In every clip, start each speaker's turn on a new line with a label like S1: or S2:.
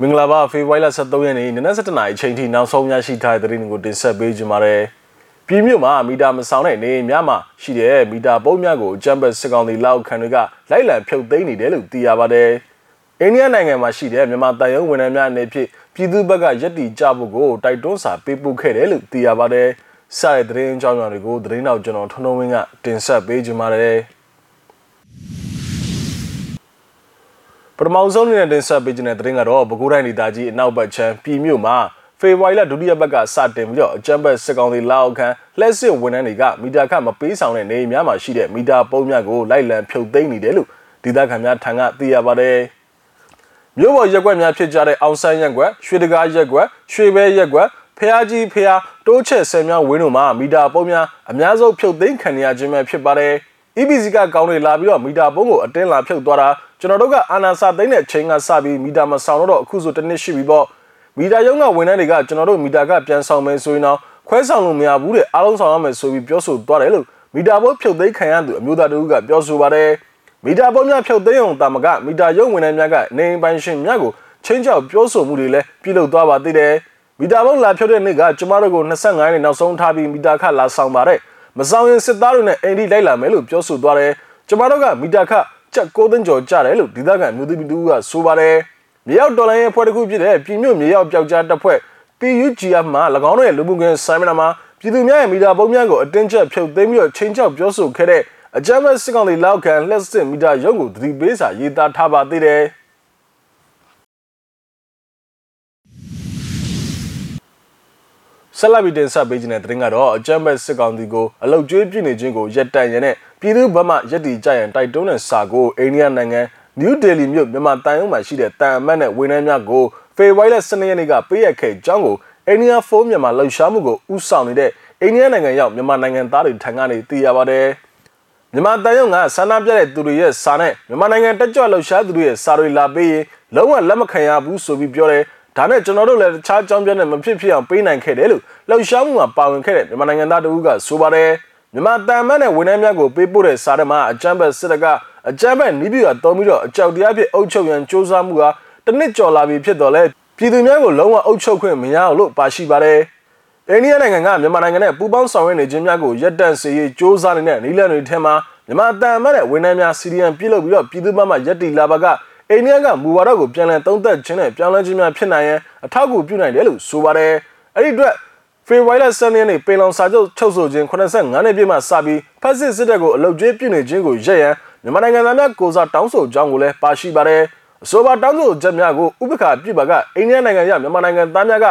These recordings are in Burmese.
S1: မင်္ဂလာပါဖေဖော်ဝါရီလ23ရက်နေ့နနက်7:00နာရီအချိန်ထိနောက်ဆုံးရရှိထားတဲ့သတင်းတွေကိုတင်ဆက်ပေးကြပါမယ်။ပြည်မြို့မှာမီတာမဆောင်တဲ့နေမြမှာရှိတဲ့မီတာပုံးများကိုဂျမ်ဘတ်စစ်ကောင်စီလောက်ခံတွေကလိုက်လံဖြုတ်သိမ်းနေတယ်လို့သိရပါတယ်။အိန္ဒိယနိုင်ငံမှာရှိတဲ့မြန်မာတန်ရုံဝန်ထမ်းများအနေဖြင့်ပြည်သူ့ဘက်ကယက်တီကြဖို့ကိုတိုက်တွန်းစာပေးပို့ခဲ့တယ်လို့သိရပါတယ်။စတဲ့သတင်းအကြောင်းအရာတွေကိုသတင်းတော်ကျွန်တော်ထွန်းထွန်းဝင်းကတင်ဆက်ပေးကြပါမယ်။ ပထမဆုံးအနေနဲ့တင်ဆက်ပေးခြင်းတဲ့သတင်းကတော့ပဲခူးတိုင်းဒေသကြီးအနောက်ဘက်ချမ်းပြည်မြို့မှာဖေဖော်ဝါရီလဒုတိယဘက်ကစတင်ပြီးတော့အကြမ်းဖက်စစ်ကောင်စီလက်အောက်ခံလက်စစ်ဝန်ထမ်းတွေကမီတာခမပေးဆောင်တဲ့နေများမှာရှိတဲ့မီတာပုံးများကိုလိုက်လံဖြုတ်သိမ်းနေတယ်လို့ဒေသခံများထံကသိရပါတယ်။မြို့ပေါ်ရက်ကွက်များဖြစ်ကြတဲ့အောင်ဆန်းရက်ကွက်၊ရွှေတကားရက်ကွက်၊ရွှေဘဲရက်ကွက်ဖះကြီးဖះတိုးချက်ဆယ်များဝင်းတို့မှာမီတာပုံးများအများဆုံးဖြုတ်သိမ်းခံရခြင်းပဲဖြစ်ပါတယ်။ EBC ကကောင်းတွေလာပြီးတော့မီတာပုံးကိုအတင်းလာဖြုတ်သွားတာ ကျွန်တော်တို့ကအာနာစာသိမ်းတဲ့ချိန်ကစပြီးမီတာမဆောင်တော့အခုဆိုတစ်နှစ်ရှိပြီပေါ့မီတာရုံးကဝန်ထမ်းတွေကကျွန်တော်တို့မီတာကပြန်ဆောင်မယ်ဆိုရင်တော့ခွဲဆောင်လို့မရဘူးတဲ့အားလုံးဆောင်ရမယ်ဆိုပြီးပြောဆိုသွားတယ်လို့မီတာဘုတ်ဖြုတ်သိမ်းခံရသူအမျိုးသားတို့ကပြောဆိုပါတယ်မီတာဘုတ်များဖြုတ်သိမ်းအောင်တာမကမီတာရုံးဝန်ထမ်းများကနေပိုင်ရှင်များကိုချင်းချောက်ပြောဆိုမှုတွေလည်းပြုလုပ်သွားပါသေးတယ်မီတာဘုတ်လာဖြုတ်တဲ့နေ့ကကျမတို့ကို25ရက်နောက်ဆုံးထားပြီးမီတာခလာဆောင်ပါတယ်မဆောင်ရင်စစ်သားတွေနဲ့အိမ်ဒီလိုက်လာမယ်လို့ပြောဆိုသွားတယ်ကျမတို့ကမီတာခချ က်6သိန်းကျော်ကျတယ်လို့ဒေသခံမျိုးသမီးတူကဆိုပါတယ်မြေရောက်ဒေါ်လာရဲ့ဖွဲ့တစ်ခုဖြစ်တဲ့ပြည်မြို့မြေရောက်ပျောက်ကြားတပ်ဖွဲ့ PUGF မှာ၎င်းတို့ရဲ့လူမှုကွန်ဆိုင်းမနာမှာပြည်သူများရဲ့မီတာပုံးများကိုအတင်းကျပ်ဖြုတ်သိမ်းပြီးတော့ချင်းချောက်ပြောဆိုခဲ့တဲ့အကြမ်းဖက်စစ်ကောင်စီလောက်ခံလက်စစ်မီတာရုံးကိုသတိပေးစာရေးသားထားပါသေးတယ်ဆက်လက်ပြီးတင်ဆက်ပေးခြင်းတဲ့တင်ကတော့အကြမ်းဖက်စစ်ကောင်စီကိုအလုတ်ကျွေးပြနေခြင်းကိုရက်တန့်ရတဲ့ပြည်သူ့ဘက်မှရက်တီကြရန်တိုက်တွန်းတဲ့စာကိုအိန္ဒိယနိုင်ငံနယူးဒေလီမြို့မြန်မာတန်ရုံးမှာရှိတဲ့တန်အမတ်နဲ့ဝန်ထမ်းများကိုဖေဖော်ဝါရီလ12ရက်နေ့ကပေးရခဲ့ကြောင်းကိုအိန္ဒိယဖုန်းမြန်မာလှုပ်ရှားမှုကိုဥဆောင်နေတဲ့အိန္ဒိယနိုင်ငံရောက်မြန်မာနိုင်ငံသားတွေထံကနေသိရပါတယ်။မြန်မာတန်ရုံးကဆန္ဒပြတဲ့သူတွေရဲ့စာနဲ့မြန်မာနိုင်ငံတက်ကြွလှုပ်ရှားသူတွေရဲ့စာတွေလာပေးရင်လုံးဝလက်မခံရဘူးဆိုပြီးပြောတယ်။ဒါနဲ့ကျွန်တော်တို့လည်းတခြားအကြောင်းပြနဲ့မဖြစ်ဖြစ်အောင်ပေးနိုင်ခဲ့တယ်လို့လှုပ်ရှားမှုမှာပါဝင်ခဲ့တဲ့မြန်မာနိုင်ငံသားတဦးကဆိုပါတယ်။ မြန်မာတန်မတ်နဲ့ဝန်ထမ်းများကိုပေးပို့တဲ့စာတမအကြမ်းဖက်စစ်တပ်ကအကြမ်းဖက်နီးပြတော်ပြီးတော့အကြောက်တရားဖြစ်အုပ်ချုပ်ရန်စ조사မှုဟာတနစ်ကျော်လာပြီဖြစ်တော့လဲပြည်သူများကိုလုံးဝအုပ်ချုပ်ခွင့်မရအောင်လို့ပါရှိပါတယ်။အိန္ဒိယနိုင်ငံကမြန်မာနိုင်ငံနဲ့ပူးပေါင်းဆောင်ရွက်နေခြင်းများကိုရပ်တန့်စေရေးစ조사နေတဲ့နီလန်တွေထဲမှာမြန်မာတန်မတ်နဲ့ဝန်ထမ်းများစီရီယံပြုလုပ်ပြီးတော့ပြည်သူ့ဘက်မှရပ်တည်လာပါကအိန္ဒိယကမူဝါဒကိုပြန်လည်သုံးသပ်ခြင်းနဲ့ပြောင်းလဲခြင်းများဖြစ်နိုင်ရန်အထောက်အကူပြုနိုင်တယ်လို့ဆိုပါတယ်။အဲ့ဒီအတွက် ဖေဖော်ဝါရီလ7ရက်နေ့ပင်လောင်စာချုပ်ချုပ်ဆိုခြင်း85နှစ်ပြည့်မှစပြီးဖက်စစ်စစ်တပ်ကိုအလုတ်ကျွေးပြုနေခြင်းကိုရပ်ရန်မြန်မာနိုင်ငံသားများကိုစားတောင်းဆိုကြောင်းကိုလည်းပါရှိပါတယ်။အဆိုပါတောင်းဆိုချက်များကိုဥပက္ခပြုပါကအိန္ဒိယနိုင်ငံရမြန်မာနိုင်ငံသားများက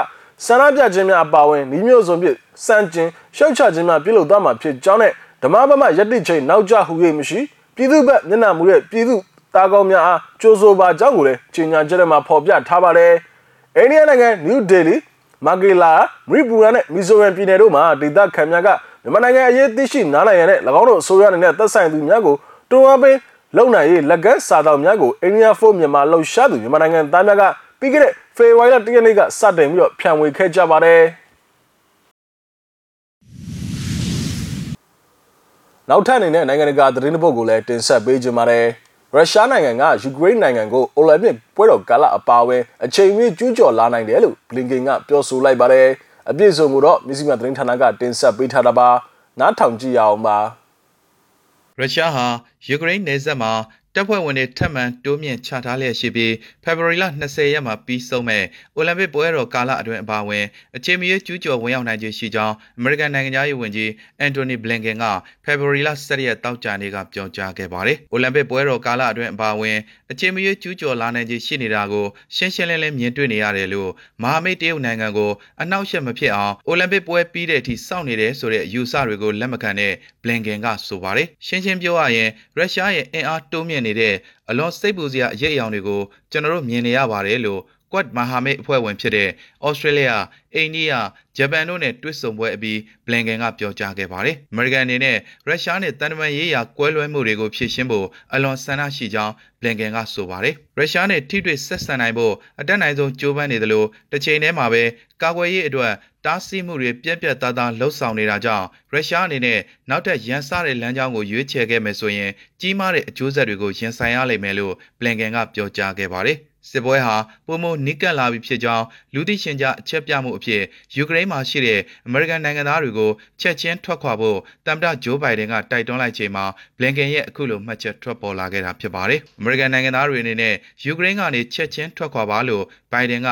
S1: ဆန္ဒပြခြင်းများအပါအဝင်ဤမျိုးစုံဖြင့်စံကျင်ရှုတ်ချခြင်းများပြုလုပ်သွားမှာဖြစ်ကြောင်းနဲ့ဓမ္မဘမယက်တိချိန်နောက်ကျဟူ၍မရှိပြည်သူ့ဘက်မျက်နှာမူတဲ့ပြည်သူတာကောင်းများအားကြိုးဆိုပါကြောင်းကိုလည်းကြေညာချက်ထဲမှာဖော်ပြထားပါတယ်။အိန္ဒိယနိုင်ငံနယူးဒေလီ မာဂီလာမရီပူရာနဲ့မီဇိုရမ်ပြည်နယ်တို့မှာဒေသခံများကမြန်မာနိုင်ငံအရေးသိရှိနားလည်ရတဲ့၎င်းတို့အစိုးရအနေနဲ့သက်ဆိုင်သူများကိုတွန်းအားပေးလုံနိုင်ရေးလက်ကမ်းစာတော်များကိုအိန္ဒိယဖိုးမြန်မာလှုပ်ရှားသူမြန်မာနိုင်ငံသားများကပြီးခဲ့တဲ့ဖေဖော်ဝါရီလ၁ရက်နေ့ကစတင်ပြီးတော့ဖြန့်ဝေခဲ့ကြပါတယ်နောက်ထပ်အနေနဲ့နိုင်ငံတကာသတင်းတစ်ပုဒ်ကိုလည်းတင်ဆက်ပေးကြပါမယ်။ ရုရှားနိုင်ငံကယူကရိန်းနိုင်ငံကိုအိုလံပစ်ပွဲတော်ကာလအပါအဝင်အချိန်မီကျူးကျော်လာနိုင်တယ်လို့ဘလင်ကင်ကပြောဆိုလိုက်ပါတယ်။အပြည့်စုံကိုတော့မြစည်းမသတင်းဌာနကတင်ဆက်ပေးထားတာပါ။နားထောင်ကြည့်ရအောင်ပါ။
S2: ရုရှားဟာယူကရိန်းနယ်စပ်မှာ တပ်ဖွဲ့ဝင်တွေထပ်မံတိုးမြင့်ချထားလျက်ရှိပြီးဖေဖော်ဝါရီလ20ရက်မှာပြီးဆုံးမဲ့အိုလံပစ်ပွဲတော်ကာလအတွင်းအပါအဝင်အချိန်မီကျူးကျော်ဝင်ရောက်နိုင်ခြင်းရှိကြောင်းအမေရိကန်နိုင်ငံသားရေးဝန်ကြီးအန်တိုနီဘလင်ကင်ကဖေဖော်ဝါရီလ17ရက်တောက်ကြနေ့ကပြောကြားခဲ့ပါတယ်။အိုလံပစ်ပွဲတော်ကာလအတွင်းအပါအဝင်အချိန်မီကျူးကျော်လာနိုင်ခြင်းရှိနေတာကိုရှင်းရှင်းလင်းလင်းမြင်တွေ့နေရတယ်လို့မဟာမိတ်တရုတ်နိုင်ငံကိုအနောက်ရှက်မဖြစ်အောင်အိုလံပစ်ပွဲပြီးတဲ့အထိစောင့်နေတယ်ဆိုတဲ့အယူဆတွေကိုလက်မခံတဲ့ဘလင်ကင်ကဆိုပါတယ်။ရှင်းရှင်းပြောရရင်ရုရှားရဲ့အင်အားတိုးမြင့်နေတဲ့အလွန်စိတ်ပူစရာအရေးအယောင်တွေကိုကျွန်တော်တို့မြင်နေရပါတယ်လို့ Quad မဟာမိတ်အဖွဲ့ဝင်ဖြစ်တဲ့ဩစတြေးလျ၊အိန္ဒိယ၊ဂျပန်တို့နဲ့တွဲဆုံပွဲအပြီးဘလင်ကန်ကပြောကြားခဲ့ပါတယ်။အမေရိကန်အနေနဲ့ရုရှားနဲ့တန်တမာရေးရာကွဲလွဲမှုတွေကိုဖြေရှင်းဖို့အလွန်ဆန္ဒရှိကြောင်းဘလင်ကန်ကဆိုပါတယ်။ရုရှားနဲ့ထိတွေ့ဆက်ဆံနိုင်ဖို့အတက်နိုင်ဆုံးကြိုးပမ်းနေသလိုတစ်ချိန်တည်းမှာပဲကာကွယ်ရေးအတွက် တားဆီးမှုတွေပြက်ပြက်သားသားလှုပ်ဆောင်နေတာကြောင့်ရုရှားအနေနဲ့နောက်ထပ်ရန်စတဲ့လမ်းကြောင်းကိုရွေးချယ်ခဲ့မယ်ဆိုရင်ကြီးမားတဲ့အကျိုးဆက်တွေကိုရင်ဆိုင်ရလိမ့်မယ်လို့ဘလင်ကန်ကပြောကြားခဲ့ပါတယ်။ စစ်ပွဲဟာပုံမနိကတ်လာပြီဖြစ်ကြောင်းလူသိရှင်ကြားအချက်ပြမှုအဖြစ်ယူကရိန်းမှာရှိတဲ့အမေရိကန်နိုင်ငံသားတွေကိုချက်ချင်းထွက်ခွာဖို့တမ်မတဂျိုးဘိုင်ဒန်ကတိုက်တွန်းလိုက်ချိန်မှာဘလင်ကန်ရဲ့အခုလိုမှတ်ချက်ထွက်ပေါ်လာခဲ့တာဖြစ်ပါတယ်။အမေရိကန်နိုင်ငံသားတွေအနေနဲ့ယူကရိန်းကနေချက်ချင်းထွက်ခွာပါလို့ဘိုင်ဒန်က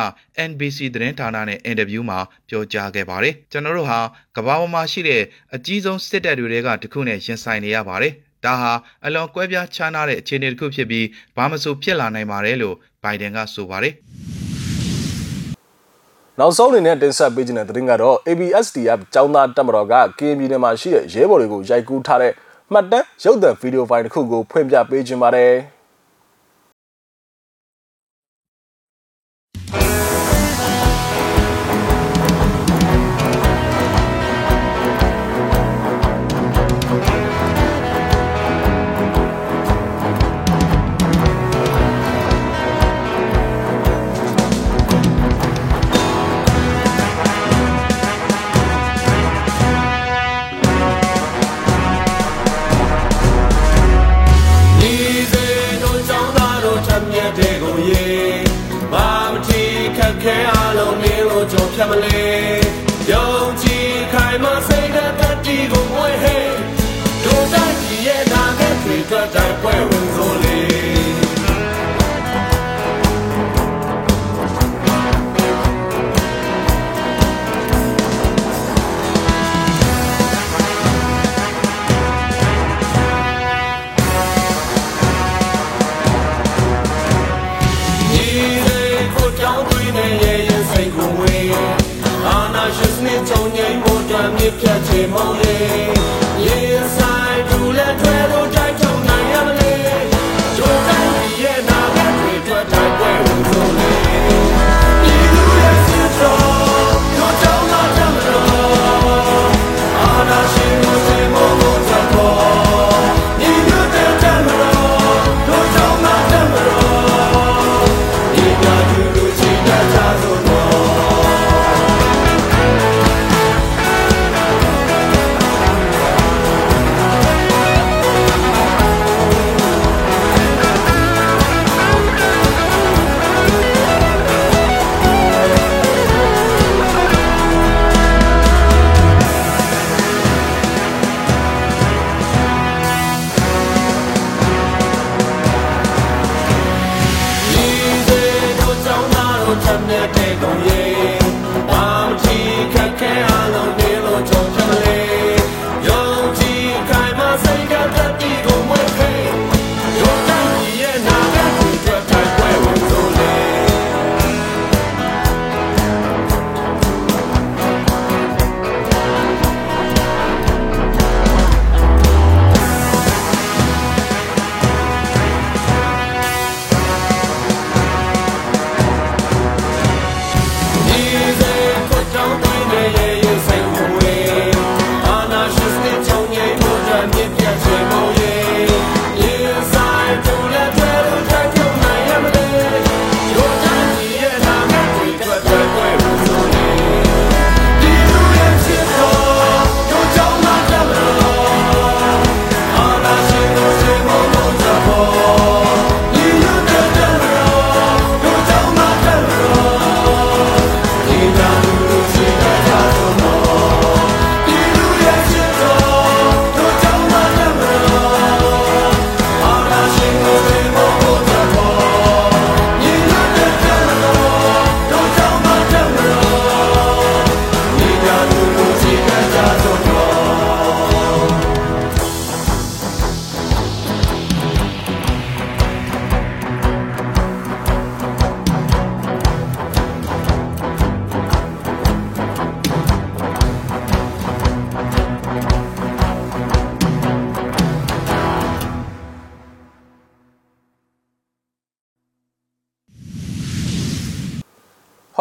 S2: NBC သတင်းဌာနနဲ့အင်တာဗျူးမှာပြောကြားခဲ့ပါတယ်။ကျွန်တော်တို့ဟာကမ္ဘာပေါ်မှာရှိတဲ့အကြီးဆုံးစစ်တပ်တွေကတခုနဲ့ရင်ဆိုင်နေရပါတယ်။ ဒါဟာအလွန်ကွဲပြားခြားနားတဲ့အခြေအနေတစ်ခုဖြစ်ပြီးဘာမဆိုဖြစ်လာနိုင်ပါတယ်လို့ဘိုင်ဒန်ကဆိုပါတယ်။
S1: နောက်ဆုံးအနေနဲ့တင်ဆက်ပေးခြင်းတဲ့သတင်းကတော့ ABSDF ចောင်းသားတက်မတော်ကကရင်ပြည်နယ်မှာရှိတဲ့ရဲဘော်တွေကိုရိုက်ကူးထားတဲ့မှတ်တမ်းရုပ်သံဗီဒီယိုဖိုင်တစ်ခုကိုဖွင့်ပြပေးခြင်းပါတယ်။
S3: ခက်ခဲအလုံးမင်းလို့ကြော်ဖြတ်မလဲ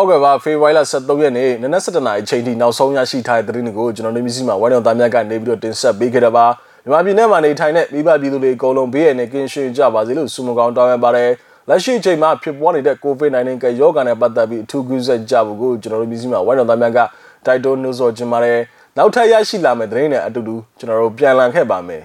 S1: ဟုတ်ကဲ့ပါဖေဖော်ဝါရီလ23ရက်နေ့နနက်7:00နာရီအချိန်ထိနောက်ဆုံးရရှိထားတဲ့သတင်းတွေကိုကျွန်တော်တို့မျိုးစိမှာဝိုင်းတော်သားများကနေပြီးတော့တင်ဆက်ပေးခဲ့တာပါမြန်မာပြည်နဲ့မှာနေထိုင်တဲ့မိဘပြည်သူတွေအကုန်လုံးဘေးရန်နဲ့ကင်းရှင်းကြပါစေလို့ဆုမကောင်းတောင်းရပါတယ်လက်ရှိအချိန်မှာဖြစ်ပွားနေတဲ့ COVID-19 ကရောဂါနဲ့ပတ်သက်ပြီးအထူးကူးစက်ကြဖို့ကိုကျွန်တော်တို့မျိုးစိမှာဝိုင်းတော်သားများကတိုက်တွန်းနှိုးဆော်ခြင်းပါတယ်နောက်ထပ်ရရှိလာမယ့်သတင်းတွေအတူတူကျွန်တော်တို့ပြန်လည်ခဲ့ပါမယ်